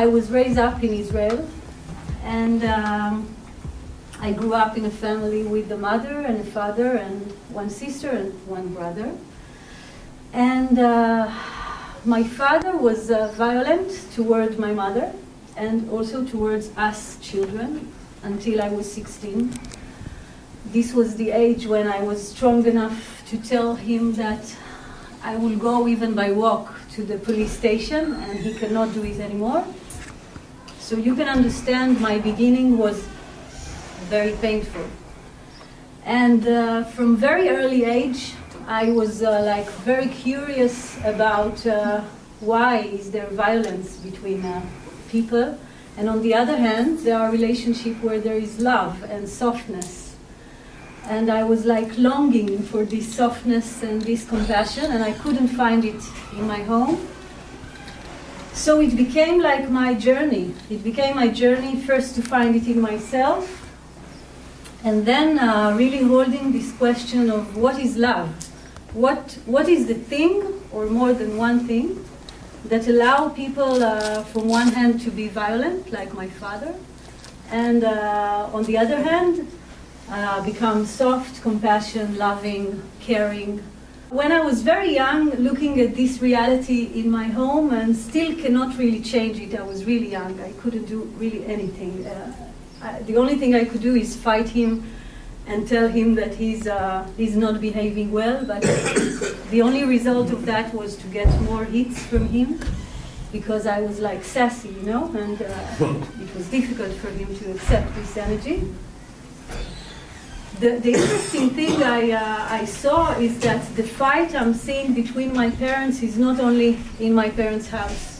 I was raised up in Israel, and um, I grew up in a family with a mother and a father and one sister and one brother. And uh, my father was uh, violent toward my mother and also towards us children until I was 16. This was the age when I was strong enough to tell him that I will go even by walk to the police station and he cannot do it anymore. So you can understand my beginning was very painful. And uh, from very early age, I was uh, like very curious about uh, why is there violence between uh, people, and on the other hand, there are relationships where there is love and softness. And I was like longing for this softness and this compassion, and I couldn't find it in my home. So it became like my journey. It became my journey first to find it in myself, and then uh, really holding this question of what is love? What, what is the thing, or more than one thing, that allow people, uh, from one hand, to be violent, like my father, and uh, on the other hand, uh, become soft, compassion, loving, caring. When I was very young, looking at this reality in my home, and still cannot really change it, I was really young, I couldn't do really anything. Uh, I, the only thing I could do is fight him and tell him that he's, uh, he's not behaving well. But the only result of that was to get more hits from him because I was like sassy, you know, and uh, it was difficult for him to accept this energy. The, the interesting thing I, uh, I saw is that the fight I'm seeing between my parents is not only in my parents' house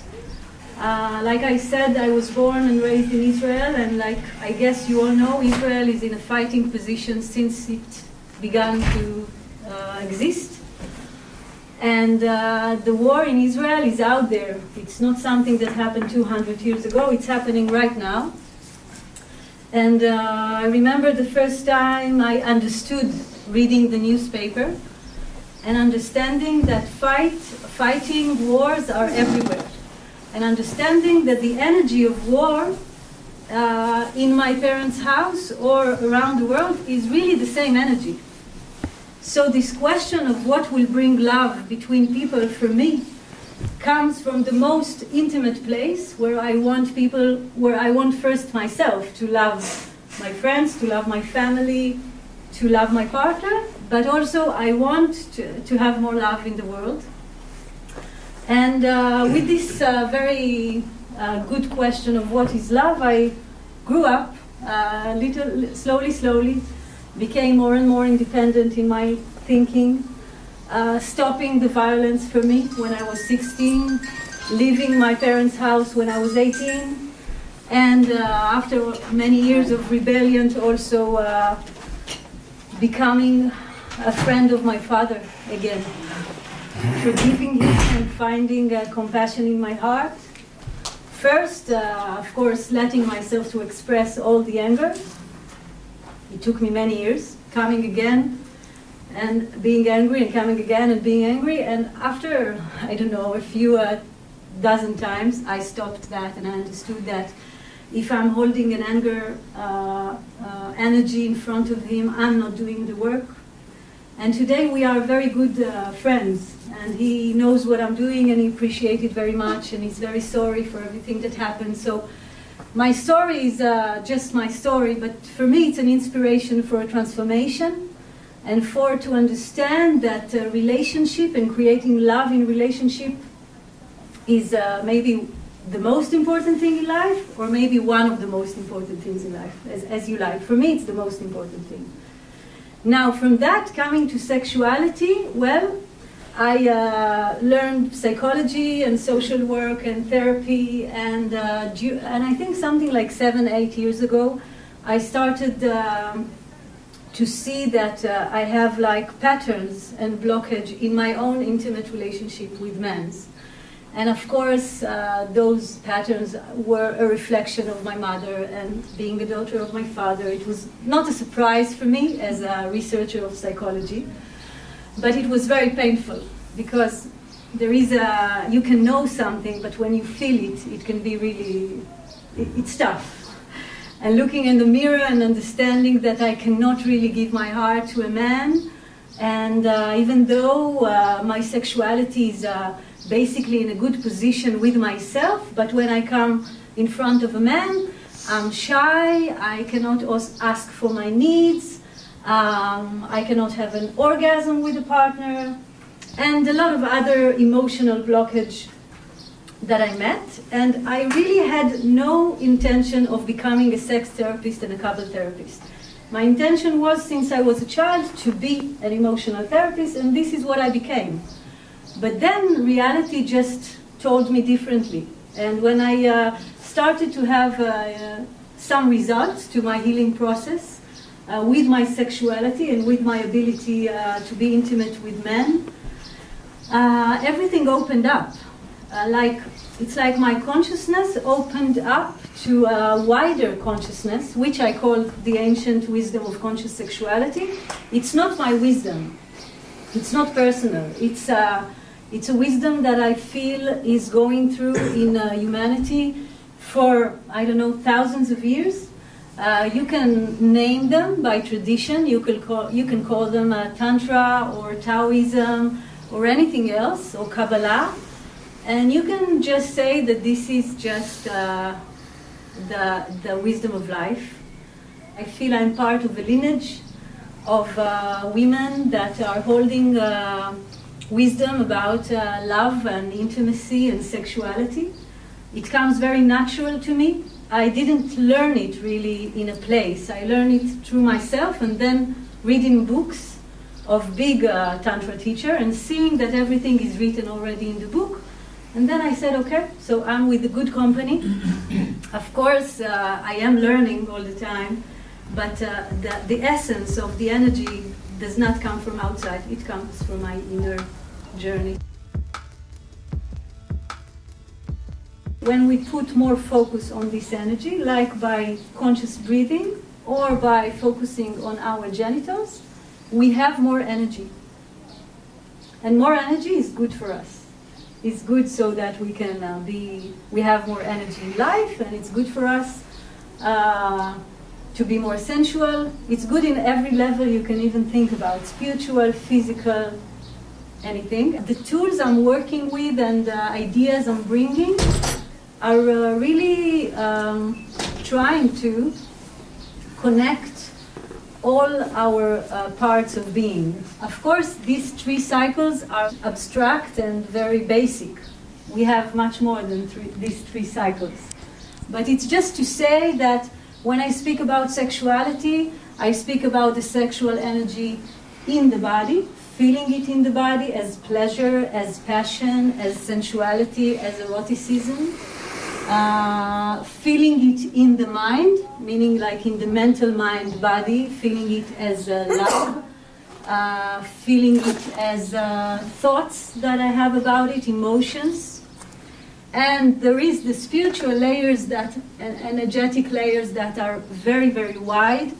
uh, like I said, I was born and raised in Israel, and like I guess you all know, Israel is in a fighting position since it began to uh, exist. And uh, the war in Israel is out there. It's not something that happened 200 years ago, it's happening right now. And uh, I remember the first time I understood reading the newspaper and understanding that fight, fighting wars are everywhere and understanding that the energy of war uh, in my parents' house or around the world is really the same energy. So, this question of what will bring love between people for me comes from the most intimate place where I want people, where I want first myself to love my friends, to love my family, to love my partner, but also I want to, to have more love in the world. And uh, with this uh, very uh, good question of what is love, I grew up uh, little, slowly, slowly, became more and more independent in my thinking, uh, stopping the violence for me when I was 16, leaving my parents' house when I was 18, and uh, after many years of rebellion, also becoming a friend of my father again forgiving him and finding uh, compassion in my heart. First, uh, of course, letting myself to express all the anger. It took me many years, coming again and being angry and coming again and being angry. And after, I don't know, a few uh, dozen times, I stopped that and I understood that if I'm holding an anger uh, uh, energy in front of him, I'm not doing the work. And today we are very good uh, friends and he knows what I'm doing and he appreciates it very much and he's very sorry for everything that happened. So my story is uh, just my story, but for me it's an inspiration for a transformation and for to understand that uh, relationship and creating love in relationship is uh, maybe the most important thing in life or maybe one of the most important things in life, as, as you like. For me, it's the most important thing. Now, from that, coming to sexuality, well, I uh, learned psychology and social work and therapy, and uh, and I think something like seven, eight years ago, I started um, to see that uh, I have like patterns and blockage in my own intimate relationship with men. And of course, uh, those patterns were a reflection of my mother and being the daughter of my father. It was not a surprise for me as a researcher of psychology. But it was very painful because there is a, you can know something, but when you feel it, it can be really, it, it's tough. And looking in the mirror and understanding that I cannot really give my heart to a man, and uh, even though uh, my sexuality is uh, basically in a good position with myself, but when I come in front of a man, I'm shy, I cannot ask for my needs, um, I cannot have an orgasm with a partner, and a lot of other emotional blockage that I met. And I really had no intention of becoming a sex therapist and a couple therapist. My intention was, since I was a child, to be an emotional therapist, and this is what I became. But then reality just told me differently. And when I uh, started to have uh, some results to my healing process uh, with my sexuality and with my ability uh, to be intimate with men, uh, everything opened up. Uh, like it's like my consciousness opened up to a wider consciousness, which I call the ancient wisdom of conscious sexuality. It's not my wisdom. It's not personal. It's a, it's a wisdom that I feel is going through in uh, humanity for, I don't know, thousands of years. Uh, you can name them by tradition. You can call, you can call them uh, Tantra or Taoism or anything else, or Kabbalah. And you can just say that this is just uh, the, the wisdom of life. I feel I'm part of a lineage of uh, women that are holding uh, wisdom about uh, love and intimacy and sexuality. It comes very natural to me. I didn't learn it really in a place. I learned it through myself and then reading books of big uh, tantra teacher and seeing that everything is written already in the book. And then I said, okay, so I'm with a good company. of course, uh, I am learning all the time, but uh, the, the essence of the energy does not come from outside, it comes from my inner journey. When we put more focus on this energy, like by conscious breathing or by focusing on our genitals, we have more energy. And more energy is good for us. It's good so that we can uh, be, we have more energy in life, and it's good for us uh, to be more sensual. It's good in every level you can even think about spiritual, physical, anything. The tools I'm working with and the ideas I'm bringing are uh, really um, trying to connect all our uh, parts of being. Of course, these three cycles are abstract and very basic. We have much more than three, these three cycles. But it's just to say that when I speak about sexuality, I speak about the sexual energy in the body, feeling it in the body as pleasure, as passion, as sensuality, as eroticism uh, feeling it in the mind, meaning like in the mental mind body, feeling it as uh, love, uh, feeling it as uh, thoughts that I have about it, emotions. And there is the spiritual layers that, energetic layers that are very, very wide.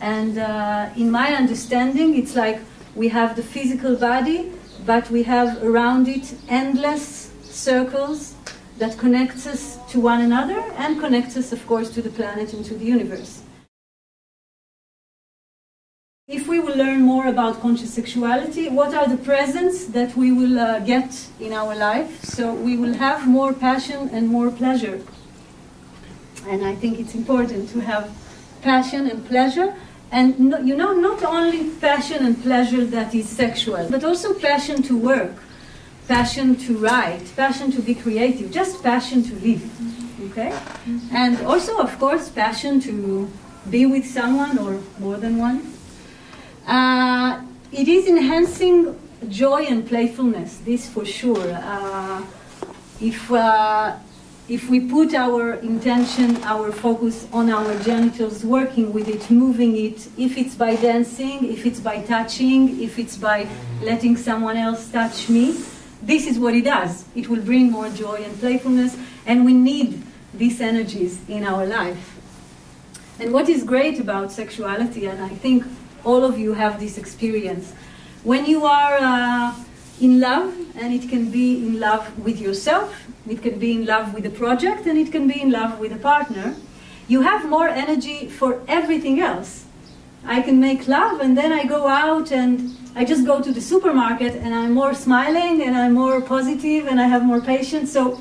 And uh, in my understanding, it's like we have the physical body, but we have around it endless circles that connects us to one another and connects us, of course, to the planet and to the universe. If we will learn more about conscious sexuality, what are the presents that we will uh, get in our life? So we will have more passion and more pleasure. And I think it's important to have passion and pleasure. And no, you know, not only passion and pleasure that is sexual, but also passion to work passion to write, passion to be creative, just passion to live. Okay? And also, of course, passion to be with someone or more than one. Uh, it is enhancing joy and playfulness, this for sure. Uh, if, uh, if we put our intention, our focus on our genitals, working with it, moving it, if it's by dancing, if it's by touching, if it's by letting someone else touch me, this is what it does. It will bring more joy and playfulness, and we need these energies in our life. And what is great about sexuality, and I think all of you have this experience, when you are uh, in love, and it can be in love with yourself, it can be in love with a project, and it can be in love with a partner. You have more energy for everything else. I can make love, and then I go out and I just go to the supermarket, and I'm more smiling, and I'm more positive, and I have more patience. So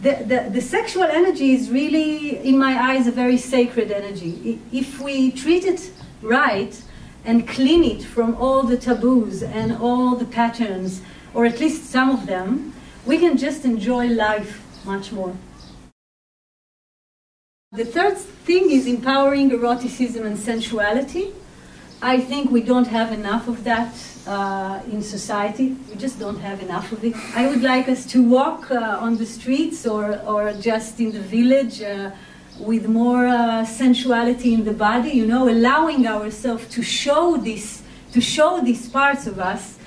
the, the, the, sexual energy is really, in my eyes, a very sacred energy. If we treat it right and clean it from all the taboos and all the patterns, or at least some of them, we can just enjoy life much more. The third thing is empowering eroticism and sensuality. I think we don't have enough of that uh, in society. We just don't have enough of it. I would like us to walk uh, on the streets or, or just in the village uh, with more uh, sensuality in the body, you know, allowing ourselves to show this, to show these parts of us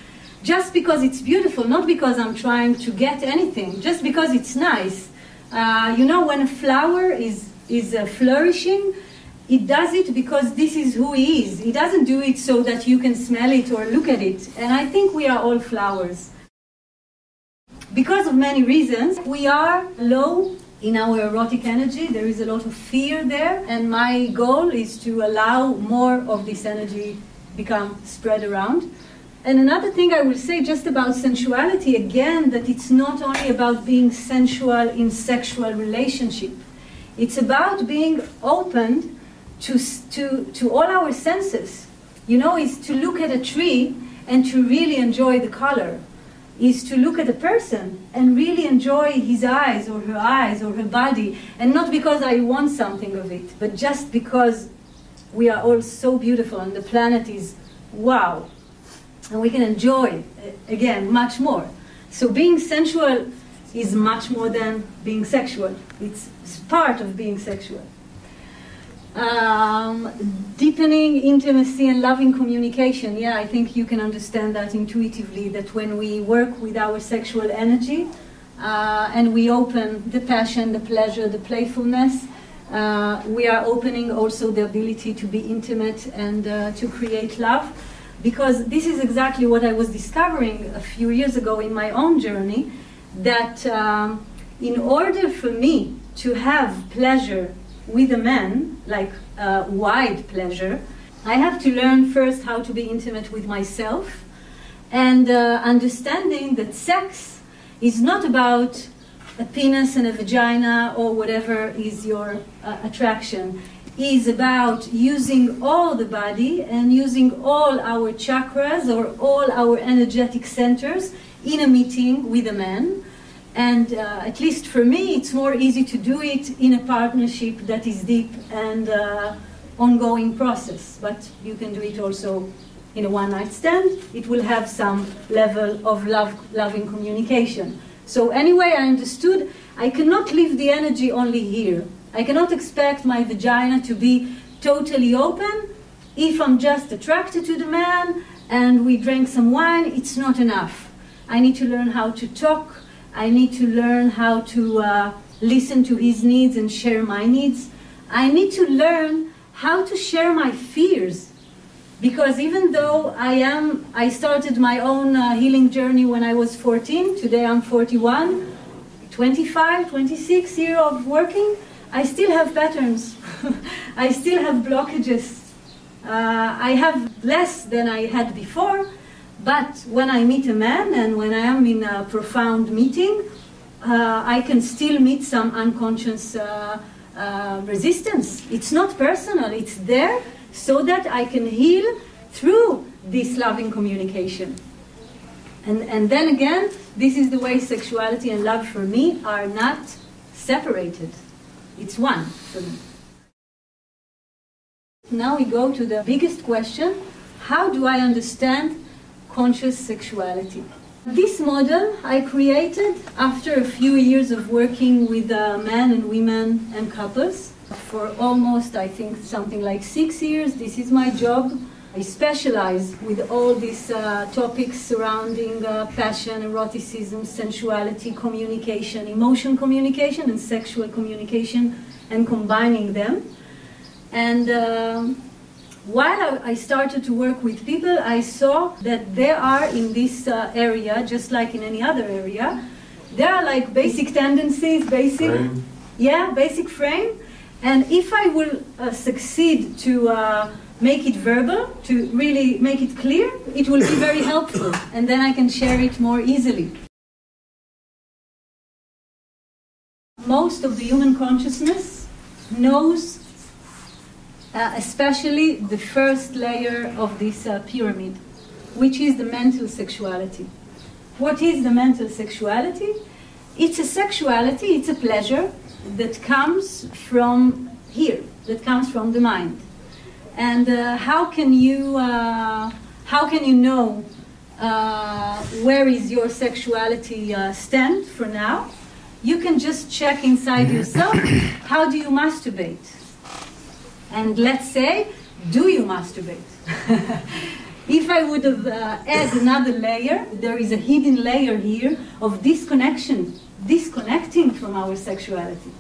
just because it's beautiful, not because I'm trying to get anything, just because it's nice. Uh, you know, when a flower is, is uh, flourishing, he does it because this is who he is. He doesn't do it so that you can smell it or look at it. And I think we are all flowers. Because of many reasons, we are low in our erotic energy. There is a lot of fear there, and my goal is to allow more of this energy become spread around. And another thing I will say just about sensuality again that it's not only about being sensual in sexual relationship. It's about being open to, to, to all our senses. You know, is to look at a tree and to really enjoy the color, is to look at a person and really enjoy his eyes or her eyes or her body, and not because I want something of it, but just because we are all so beautiful and the planet is wow. And we can enjoy, again, much more. So being sensual is much more than being sexual. It's part of being sexual um, deepening intimacy and loving communication. Yeah, I think you can understand that intuitively. That when we work with our sexual energy uh, and we open the passion, the pleasure, the playfulness, uh, we are opening also the ability to be intimate and uh, to create love. Because this is exactly what I was discovering a few years ago in my own journey. That um, in order for me to have pleasure with a man, like uh, wide pleasure, I have to learn first how to be intimate with myself and uh, understanding that sex is not about a penis and a vagina or whatever is your uh, attraction. Is about using all the body and using all our chakras or all our energetic centers in a meeting with a man and uh, at least for me, it's more easy to do it in a partnership that is deep and uh, ongoing process. But you can do it also in a one-night stand. It will have some level of love, loving communication. So anyway, I understood I cannot leave the energy only here. I cannot expect my vagina to be totally open if I'm just attracted to the man and we drank some wine. It's not enough. I need to learn how to talk I need to learn how to uh, listen to his needs and share my needs. I need to learn how to share my fears. Because even though I am, I started my own uh, healing journey when I was 14, today I'm 41, 25, 26 years of working, I still have patterns. I still have blockages. Uh, I have less than I had before, but when I meet a man and when I am in a profound meeting, uh, I can still meet some unconscious uh, uh, resistance. It's not personal, it's there so that I can heal through this loving communication. And, and then again, this is the way sexuality and love for me are not separated. It's one for me. Now we go to the biggest question how do I understand conscious sexuality. This model I created after a few years of working with uh, men and women and couples. For almost, I think, something like six years, this is my job. I specialize with all these uh, topics surrounding uh, passion, eroticism, sensuality, communication, emotion communication, and sexual communication, and combining them. And um, while I started to work with people, I saw that there are in this uh, area, just like in any other area, there are like basic tendencies, basic, Frame. yeah, basic frame. And if I will uh, succeed to uh, make it verbal, to really make it clear, it will be very helpful, and then I can share it more easily. Most of the human consciousness knows uh, especially the first layer of this uh, pyramid, which is the mental sexuality. What is the mental sexuality? It's a sexuality, it's a pleasure that comes from here, that comes from the mind. And uh, how can you uh, how can you know uh, where is your sexuality uh, stand for now? You can just check inside yourself. How do you masturbate? And let's say, do you masturbate? if I would have uh, add another layer, there is a hidden layer here of disconnection, disconnecting from our sexuality.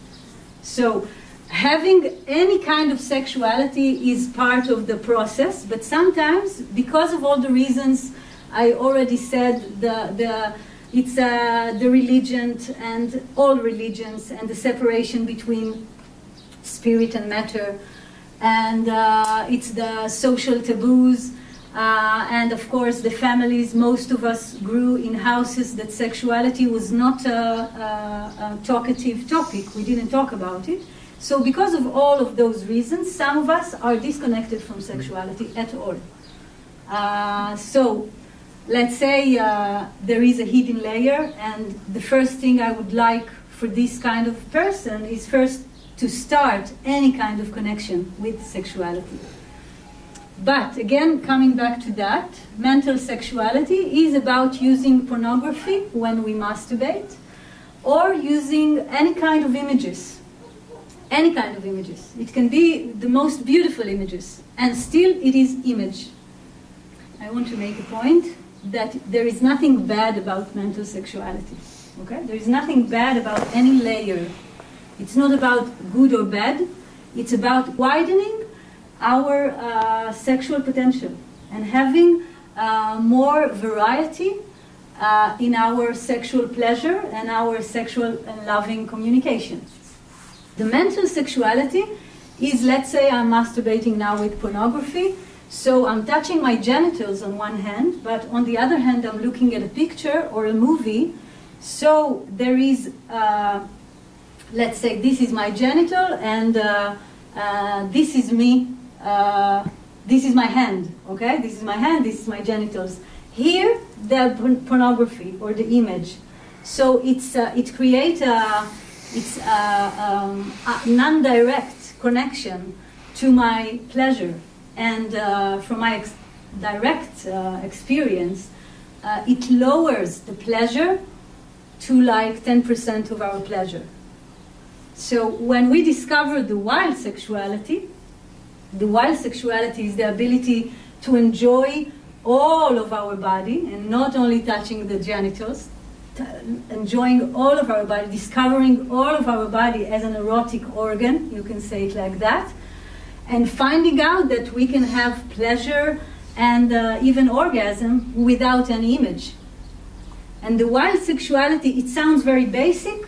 So having any kind of sexuality is part of the process, but sometimes, because of all the reasons I already said, the, the, it's uh, the religion and all religions and the separation between spirit and matter, and uh, it's the social taboos. Uh, and of course, the families, most of us grew in houses that sexuality was not a, a, a talkative topic. We didn't talk about it. So, because of all of those reasons, some of us are disconnected from sexuality at all. Uh, so, let's say uh, there is a hidden layer, and the first thing I would like for this kind of person is first to start any kind of connection with sexuality. But again, coming back to that, mental sexuality is about using pornography when we masturbate or using any kind of images any kind of images. It can be the most beautiful images, and still it is image. I want to make a point that there is nothing bad about mental sexuality. Okay? There is nothing bad about any layer. It's not about good or bad. It's about widening our uh, sexual potential and having uh, more variety uh, in our sexual pleasure and our sexual and loving communication. The mental sexuality is, let's say, I'm masturbating now with pornography, so I'm touching my genitals on one hand, but on the other hand, I'm looking at a picture or a movie. So there is, uh, let's say, this is my genital, and uh, uh, this is me. Uh, this is my hand. Okay, this is my hand. This is my genitals. Here, the pornography or the image. So it's uh, it creates a it's a, um, a non-direct connection to my pleasure. And uh, from my ex- direct uh, experience, uh, it lowers the pleasure to like 10% of our pleasure. So when we discover the wild sexuality, the wild sexuality is the ability to enjoy all of our body and not only touching the genitals, enjoying all of our body, discovering all of our body as an erotic organ, you can say it like that, and finding out that we can have pleasure and uh, even orgasm without an image. And the wild sexuality, it sounds very basic,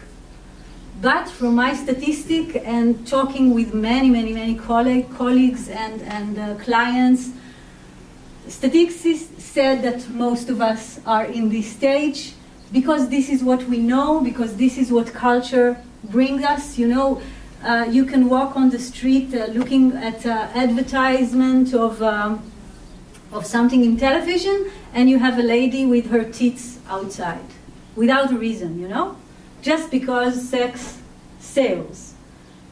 but from my statistic and talking with many, many, many colleague, colleagues and, and uh, clients, statistics said that most of us are in this stage because this is what we know, because this is what culture brings us. You know, uh, you can walk on the street uh, looking at uh, advertisement of um, of something in television, and you have a lady with her tits outside without a reason. You know, just because sex sells.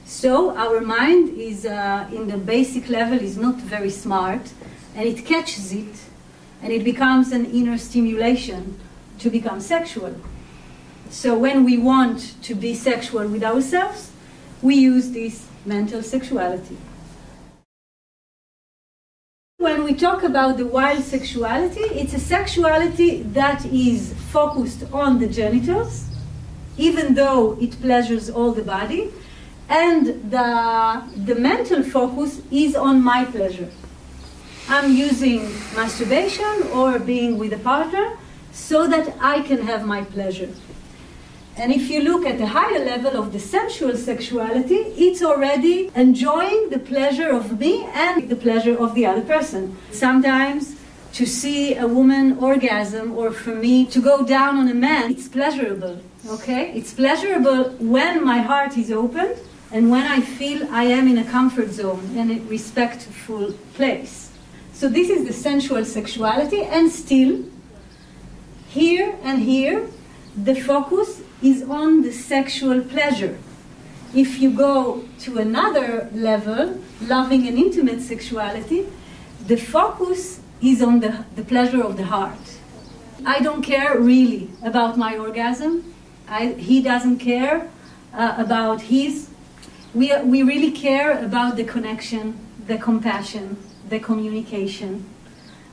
So our mind is, uh, in the basic level, is not very smart, and it catches it, and it becomes an inner stimulation to become sexual. So when we want to be sexual with ourselves, we use this mental sexuality. When we talk about the wild sexuality, it's a sexuality that is focused on the genitals, even though it pleasures all the body, and the, the mental focus is on my pleasure. I'm using masturbation or being with a partner so that I can have my pleasure. And if you look at the higher level of the sensual sexuality, it's already enjoying the pleasure of me and the pleasure of the other person. Sometimes to see a woman orgasm or for me to go down on a man, it's pleasurable. Okay? It's pleasurable when my heart is open and when I feel I am in a comfort zone and a respectful place. So this is the sensual sexuality, and still, here and here, the focus is on the sexual pleasure. If you go to another level, loving and intimate sexuality, the focus is on the, the pleasure of the heart. I don't care really about my orgasm. I, he doesn't care uh, about his. We, we really care about the connection, the compassion, the communication.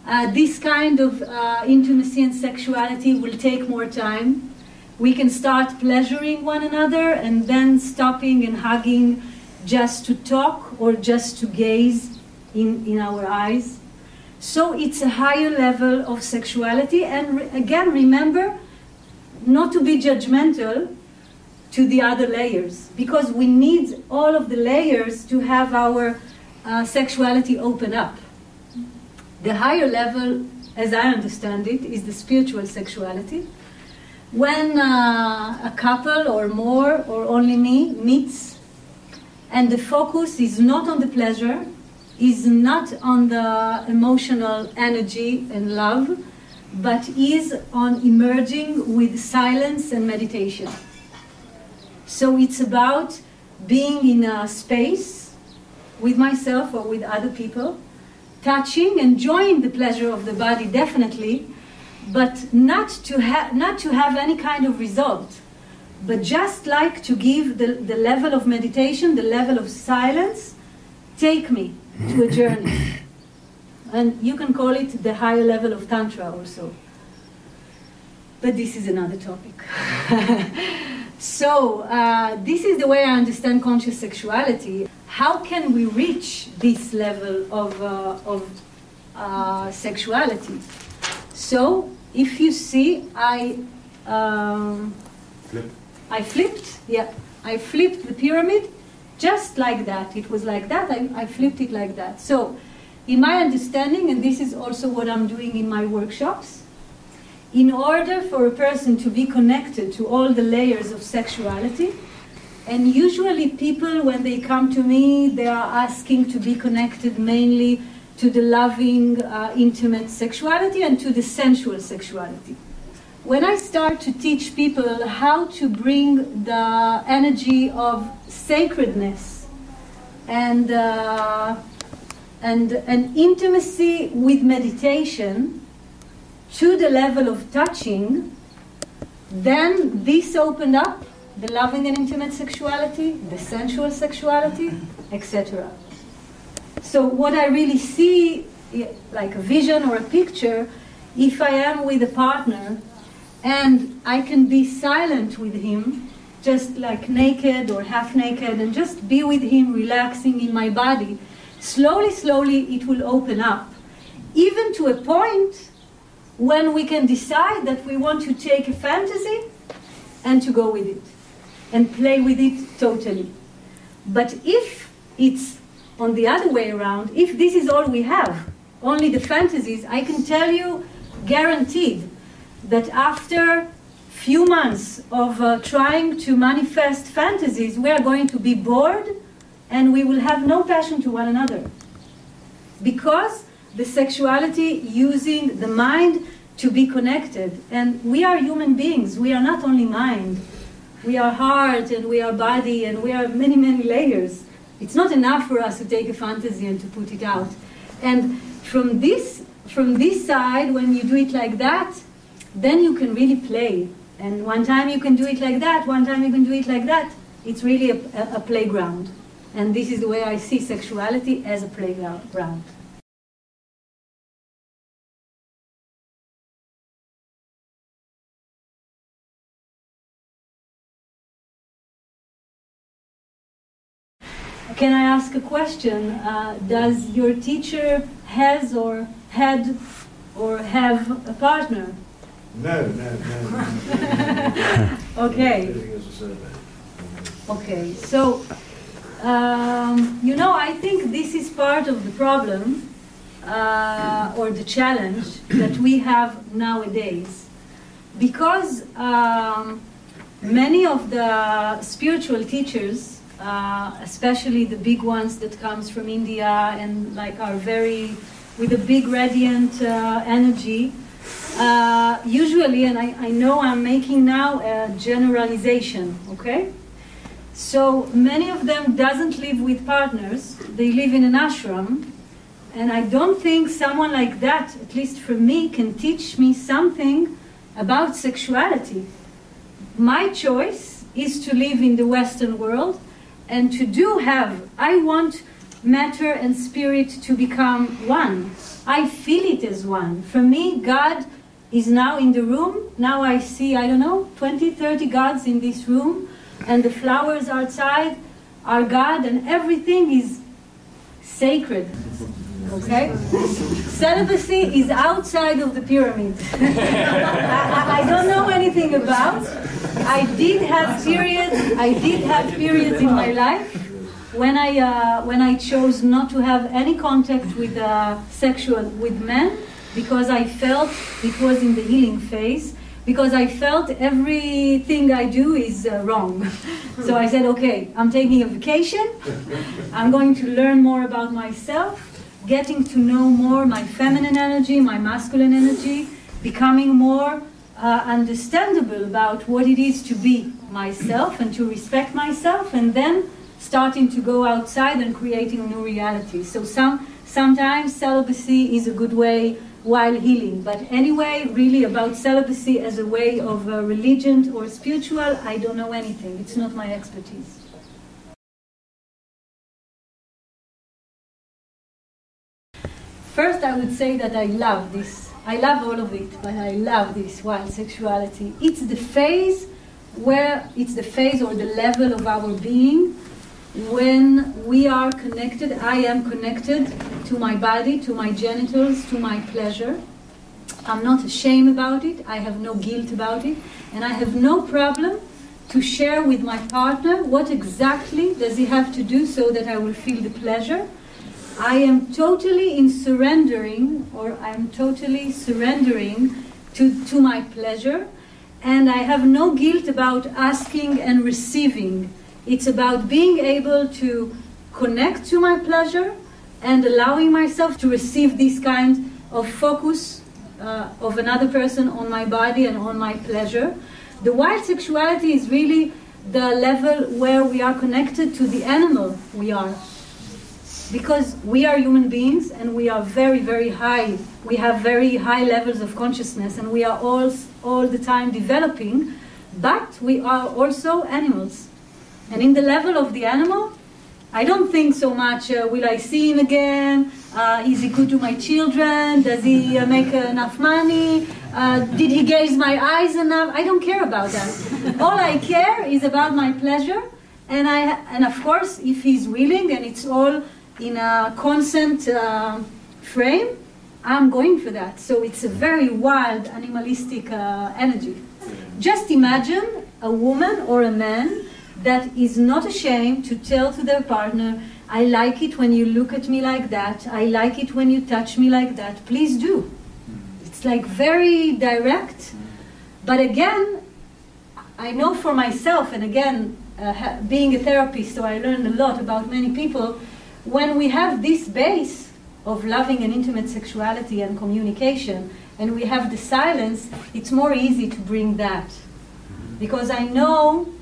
Uh, this kind of uh, intimacy and sexuality will take more time. We can start pleasuring one another and then stopping and hugging just to talk or just to gaze in, in our eyes. So it's a higher level of sexuality. And re- again, remember not to be judgmental to the other layers because we need all of the layers to have our uh, sexuality open up. The higher level, as I understand it, is the spiritual sexuality. When uh, a couple or more or only me meets and the focus is not on the pleasure, is not on the emotional energy and love, but is on emerging with silence and meditation. So it's about being in a space with myself or with other people, touching, enjoying the pleasure of the body definitely, but not to have not to have any kind of result, but just like to give the, the level of meditation, the level of silence, take me to a journey. And you can call it the higher level of Tantra also. But this is another topic. so, uh, this is the way I understand conscious sexuality. How can we reach this level of, uh, of uh, sexuality? So, if you see, I, um, Flip. I flipped, yeah, I flipped the pyramid just like that. It was like that, I, I flipped it like that. So, in my understanding, and this is also what I'm doing in my workshops, in order for a person to be connected to all the layers of sexuality, and usually people, when they come to me, they are asking to be connected mainly to the loving, uh, intimate sexuality and to the sensual sexuality. When I start to teach people how to bring the energy of sacredness and uh, and an intimacy with meditation to the level of touching, then this opened up the loving and intimate sexuality, the sensual sexuality, etc. So, what I really see, like a vision or a picture, if I am with a partner and I can be silent with him, just like naked or half naked, and just be with him, relaxing in my body, slowly, slowly it will open up, even to a point when we can decide that we want to take a fantasy and to go with it and play with it totally. But if it's on the other way around, if this is all we have, only the fantasies, I can tell you guaranteed that after few months of uh, trying to manifest fantasies, we are going to be bored and we will have no passion to one another. Because the sexuality using the mind to be connected. And we are human beings, we are not only mind. We are heart and we are body and we are many, many layers. It's not enough for us to take a fantasy and to put it out. And from this, from this side, when you do it like that, then you can really play. And one time you can do it like that, one time you can do it like that. It's really a, a, a playground. And this is the way I see sexuality as a playground. can I ask a question? Uh, does your teacher has or had or have a partner? No, no, no. Okay. A survey. Okay, so um, you know, I think this is part of the problem uh, or the challenge that we have nowadays, because um, many of the spiritual teachers, uh, especially the big ones that comes from India and like are very with a big radiant uh, energy. Uh, usually, and I, I know I'm making now a generalization, okay? So many of them doesn't live with partners. They live in an ashram. And I don't think someone like that, at least for me, can teach me something about sexuality. My choice is to live in the Western world and to do have, I want matter and spirit to become one. I feel it as one. For me, God is now in the room. Now I see, I don't know, 20, 30 gods in this room and the flowers outside are God, and everything is sacred. Okay? Celibacy is outside of the pyramid. I, I, don't know anything about. I did have periods. I did have periods in my life when I uh, when I chose not to have any contact with uh, sexual with men because I felt it was in the healing phase because I felt everything I do is uh, wrong. so I said, okay, I'm taking a vacation. I'm going to learn more about myself, getting to know more my feminine energy, my masculine energy, becoming more uh, understandable about what it is to be myself and to respect myself, and then starting to go outside and creating new reality. So some sometimes celibacy is a good way while healing. But anyway, really about celibacy as a way of uh, religion or spiritual, I don't know anything. It's not my expertise. First, I would say that I love this. I love all of it, but I love this wild sexuality. It's the phase where it's the phase or the level of our being when we are connected, I am connected to my body, to my genitals, to my pleasure. I'm not ashamed about it, I have no guilt about it, and I have no problem to share with my partner what exactly does he have to do so that I will feel the pleasure. I am totally in surrendering, or I'm totally surrendering to, to my pleasure, and I have no guilt about asking and receiving. It's about being able to connect to my pleasure and allowing myself to receive this kind of focus uh, of another person on my body and on my pleasure. The wild sexuality is really the level where we are connected to the animal we are. Because we are human beings and we are very, very high. We have very high levels of consciousness and we are all, all the time developing, but we are also animals. And in the level of the animal, I don't think so much, uh, will I see him again? Uh, is he good to my children? Does he uh, make enough money? Uh, did he gaze my eyes enough? I don't care about that. all I care is about my pleasure. And, I, and of course, if he's willing and it's all in a consent uh, frame, I'm going for that. So it's a very wild, animalistic uh, energy. Just imagine a woman or a man that is not ashamed to tell to their partner, I like it when you look at me like that. I like it when you touch me like that. Please do. Hmm. It's like very direct. Hmm. But again, I know for myself, and again, uh, being a therapist, so I learned a lot about many people. When we have this base of loving and intimate sexuality and communication, and we have the silence, it's more easy to bring that. Hmm. Because I know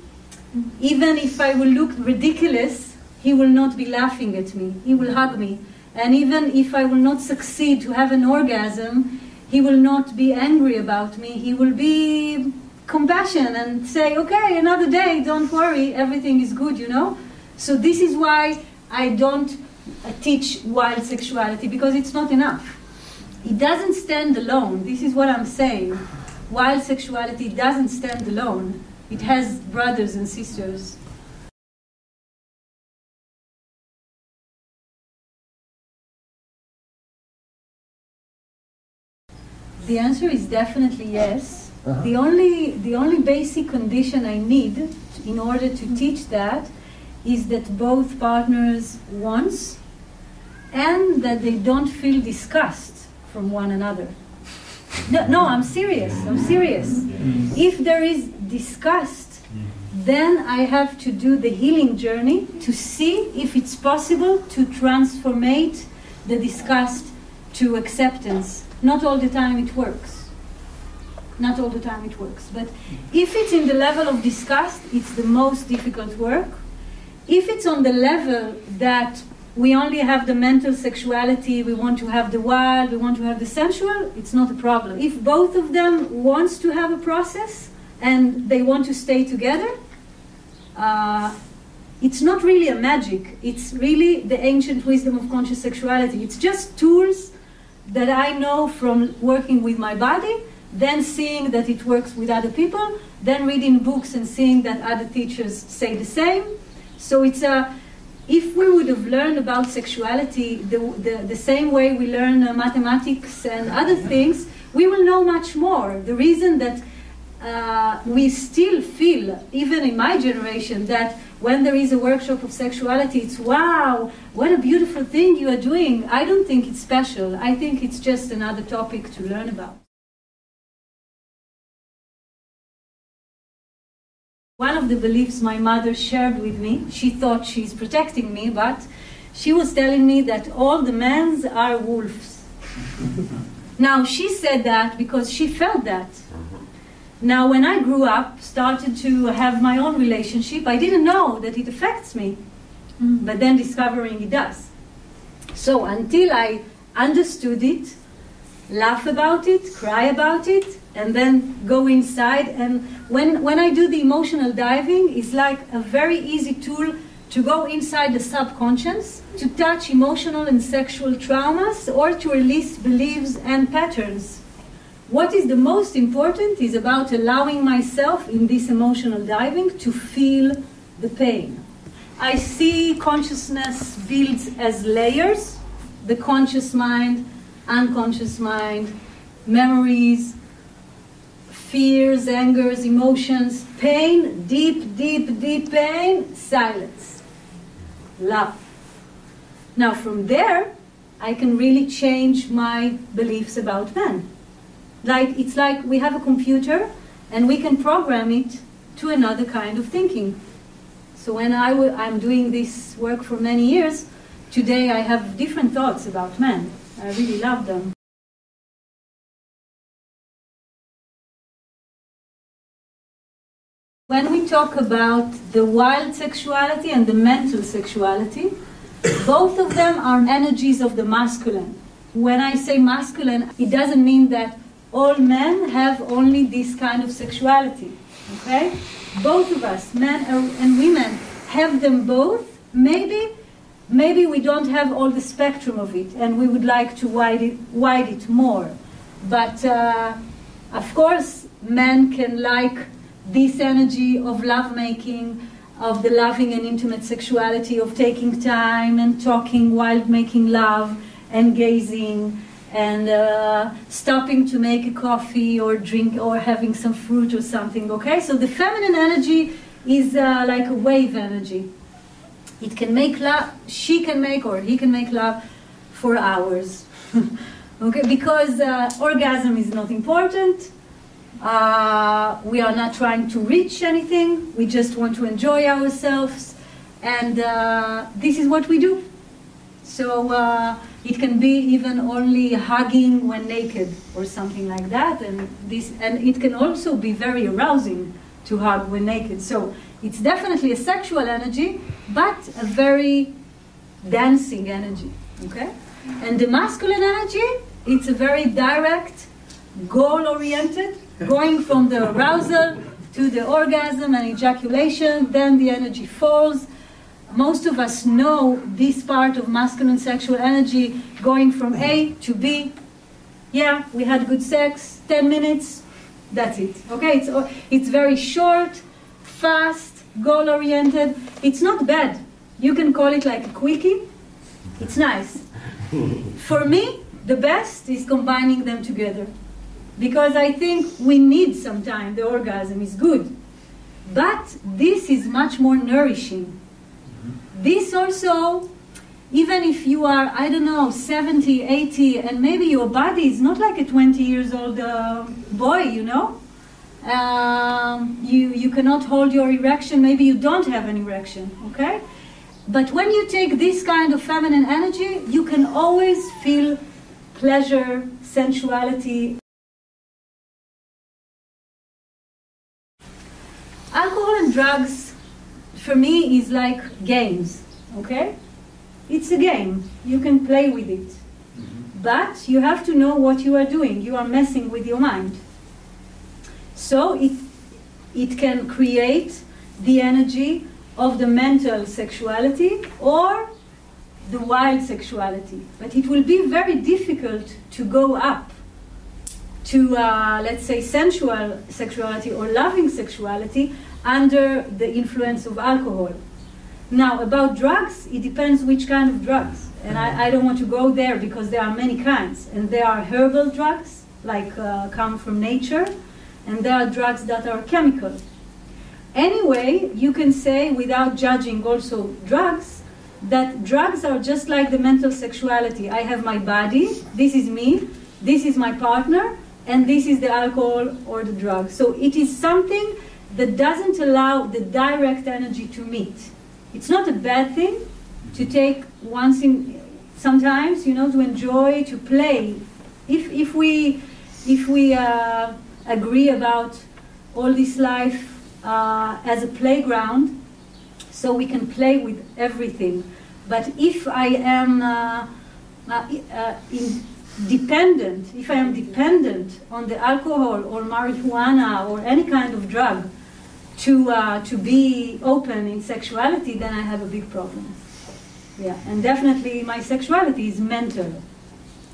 even if I will look ridiculous, he will not be laughing at me. He will hug me. And even if I will not succeed to have an orgasm, he will not be angry about me. He will be compassion and say, okay, another day, don't worry, everything is good, you know? So this is why I don't uh, teach wild sexuality, because it's not enough. It doesn't stand alone. This is what I'm saying. Wild sexuality doesn't stand alone. It has brothers and sisters. The answer is definitely yes. Uh-huh. The only the only basic condition I need in order to teach that is that both partners wants and that they don't feel disgust from one another. No, no, I'm serious. I'm serious. Mm. If there is disgust, then I have to do the healing journey to see if it's possible to transformate the disgust to acceptance. Not all the time it works. Not all the time it works. But if it's in the level of disgust, it's the most difficult work. If it's on the level that we only have the mental sexuality, we want to have the wild, we want to have the sensual, it's not a problem. If both of them wants to have a process and they want to stay together, uh, it's not really a magic. It's really the ancient wisdom of conscious sexuality. It's just tools that I know from working with my body, then seeing that it works with other people, then reading books and seeing that other teachers say the same. So it's a if we would have learned about sexuality the, the, the same way we learn uh, mathematics and other things, we will know much more. The reason that uh, we still feel, even in my generation, that when there is a workshop of sexuality, it's wow, what a beautiful thing you are doing. I don't think it's special. I think it's just another topic to learn about. One of the beliefs my mother shared with me, she thought she's protecting me, but she was telling me that all the men are wolves. now, she said that because she felt that. Mm-hmm. Now, when I grew up, started to have my own relationship, I didn't know that it affects me, mm. but then discovering it does. So, until I understood it, laugh about it, cry about it, and then go inside. And when, when I do the emotional diving, it's like a very easy tool to go inside the subconscious, to touch emotional and sexual traumas, or to release beliefs and patterns. What is the most important is about allowing myself in this emotional diving to feel the pain. I see consciousness builds as layers the conscious mind, unconscious mind, memories, fears, angers, emotions, pain, deep, deep, deep pain, silence, love. Now, from there, I can really change my beliefs about men. Like it's like we have a computer and we can program it to another kind of thinking. So when I w- I'm doing this work for many years, today I have different thoughts about men. I really love them. We talk about the wild sexuality and the mental sexuality, both of them are energies of the masculine. When I say masculine, it doesn't mean that all men have only this kind of sexuality. Okay? Both of us, men and women, have them both. Maybe, maybe we don't have all the spectrum of it, and we would like to wide it, widen it more. But uh, of course, men can like this energy of lovemaking, of the loving and intimate sexuality, of taking time and talking while making love and gazing and uh, stopping to make a coffee or drink or having some fruit or something. Okay, so the feminine energy is uh, like a wave energy. It can make love, she can make or he can make love for hours. okay, because uh, orgasm is not important. Uh, we are not trying to reach anything. We just want to enjoy ourselves, and uh, this is what we do. So uh, it can be even only hugging when naked or something like that, and this and it can also be very arousing to hug when naked. So it's definitely a sexual energy, but a very dancing energy. Okay, and the masculine energy, it's a very direct, goal-oriented, going from the arousal to the orgasm and ejaculation. Then the energy falls most of us know this part of masculine sexual energy going from A to B. Yeah, we had good sex, 10 minutes, that's it. Okay, it's, it's very short, fast, goal oriented. It's not bad. You can call it like a quickie. It's nice. For me, the best is combining them together. Because I think we need sometimes the orgasm is good. But this is much more nourishing. This also, even if you are, I don't know, 70, 80, and maybe your body is not like a 20 years old uh, boy, you know? Um, you, you cannot hold your erection, maybe you don't have an erection, okay? But when you take this kind of feminine energy, you can always feel pleasure, sensuality. Alcohol and drugs, for me, is like games, okay? It's a game. You can play with it. But you have to know what you are doing. You are messing with your mind. So it, it can create the energy of the mental sexuality or the wild sexuality. But it will be very difficult to go up to, uh, let's say, sensual sexuality or loving sexuality under the influence of alcohol. Now, about drugs, it depends which kind of drugs. And I, I don't want to go there because there are many kinds. And there are herbal drugs, like uh, come from nature, and there are drugs that are chemical. Anyway, you can say, without judging also drugs, that drugs are just like the mental sexuality. I have my body, this is me, this is my partner, and this is the alcohol or the drug. So it is something that doesn't allow the direct energy to meet. It's not a bad thing to take once in sometimes, you know, to enjoy, to play. If, if we, if we uh, agree about all this life uh, as a playground, so we can play with everything. But if I am uh, uh, uh, dependent, if I am dependent on the alcohol or marijuana or any kind of drug to, uh, to be open in sexuality, then I have a big problem. Yeah, and definitely my sexuality is mental.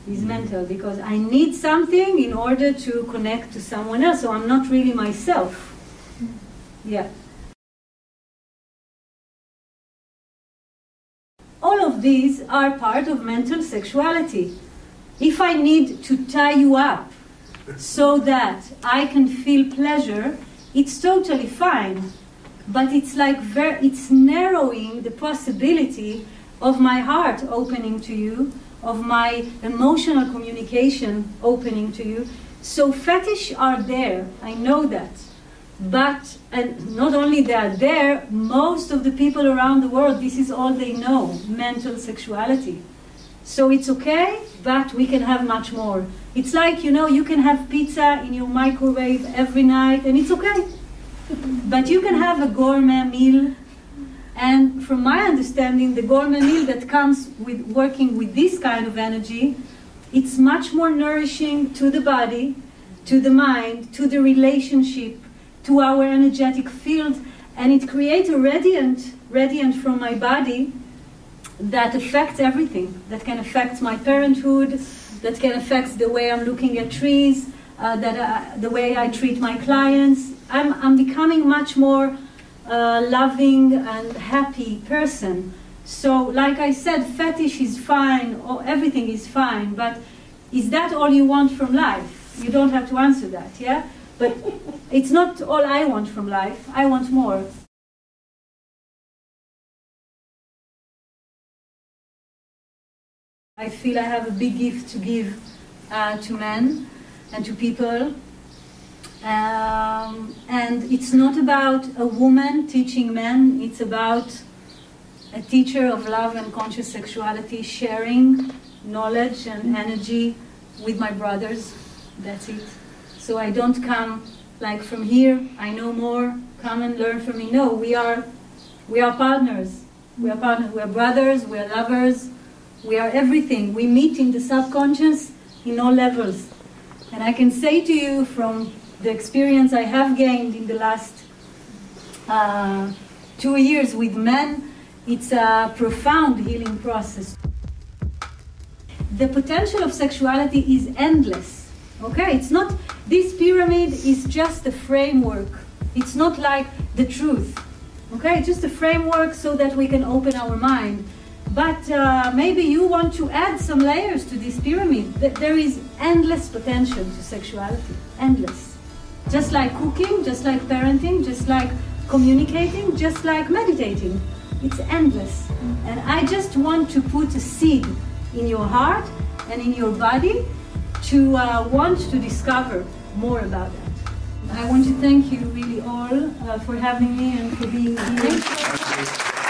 Is mental because I need something in order to connect to someone else. So I'm not really myself. Yeah. All of these are part of mental sexuality. If I need to tie you up so that I can feel pleasure, it's totally fine. But it's like ver- it's narrowing the possibility of my heart opening to you, of my emotional communication opening to you. So fetish are there. I know that. But and not only they are there, most of the people around the world, this is all they know, mental sexuality. So it's okay, but we can have much more. It's like, you know, you can have pizza in your microwave every night and it's okay. But you can have a gourmet meal. And from my understanding, the gourmet meal that comes with working with this kind of energy, it's much more nourishing to the body, to the mind, to the relationship, to our energetic field, and it creates a radiant, radiant from my body that affects everything. That can affect my parenthood, that can affect the way I'm looking at trees, uh, that uh, the way I treat my clients. I'm, I'm becoming much more uh, loving and happy person. So, like I said, fetish is fine, or everything is fine, but is that all you want from life? You don't have to answer that, yeah? But it's not all I want from life. I want more. I feel I have a big gift to give uh, to men and to people. Um, and it's not about a woman teaching men, it's about a teacher of love and conscious sexuality sharing knowledge and energy with my brothers. That's it. So I don't come like from here, I know more, come and learn from me. No, we are we are partners. We are partners, we are brothers, we are lovers, we are everything. We meet in the subconscious in all levels. And I can say to you from the experience I have gained in the last uh, two years with men, it's a profound healing process. The potential of sexuality is endless. Okay, it's not, this pyramid is just a framework. It's not like the truth. Okay, just a framework so that we can open our mind. But uh, maybe you want to add some layers to this pyramid. There is endless potential to sexuality, endless. Just like cooking, just like parenting, just like communicating, just like meditating. It's endless. And I just want to put a seed in your heart and in your body to uh, want to discover more about that. I want to thank you really all uh, for having me and for being here.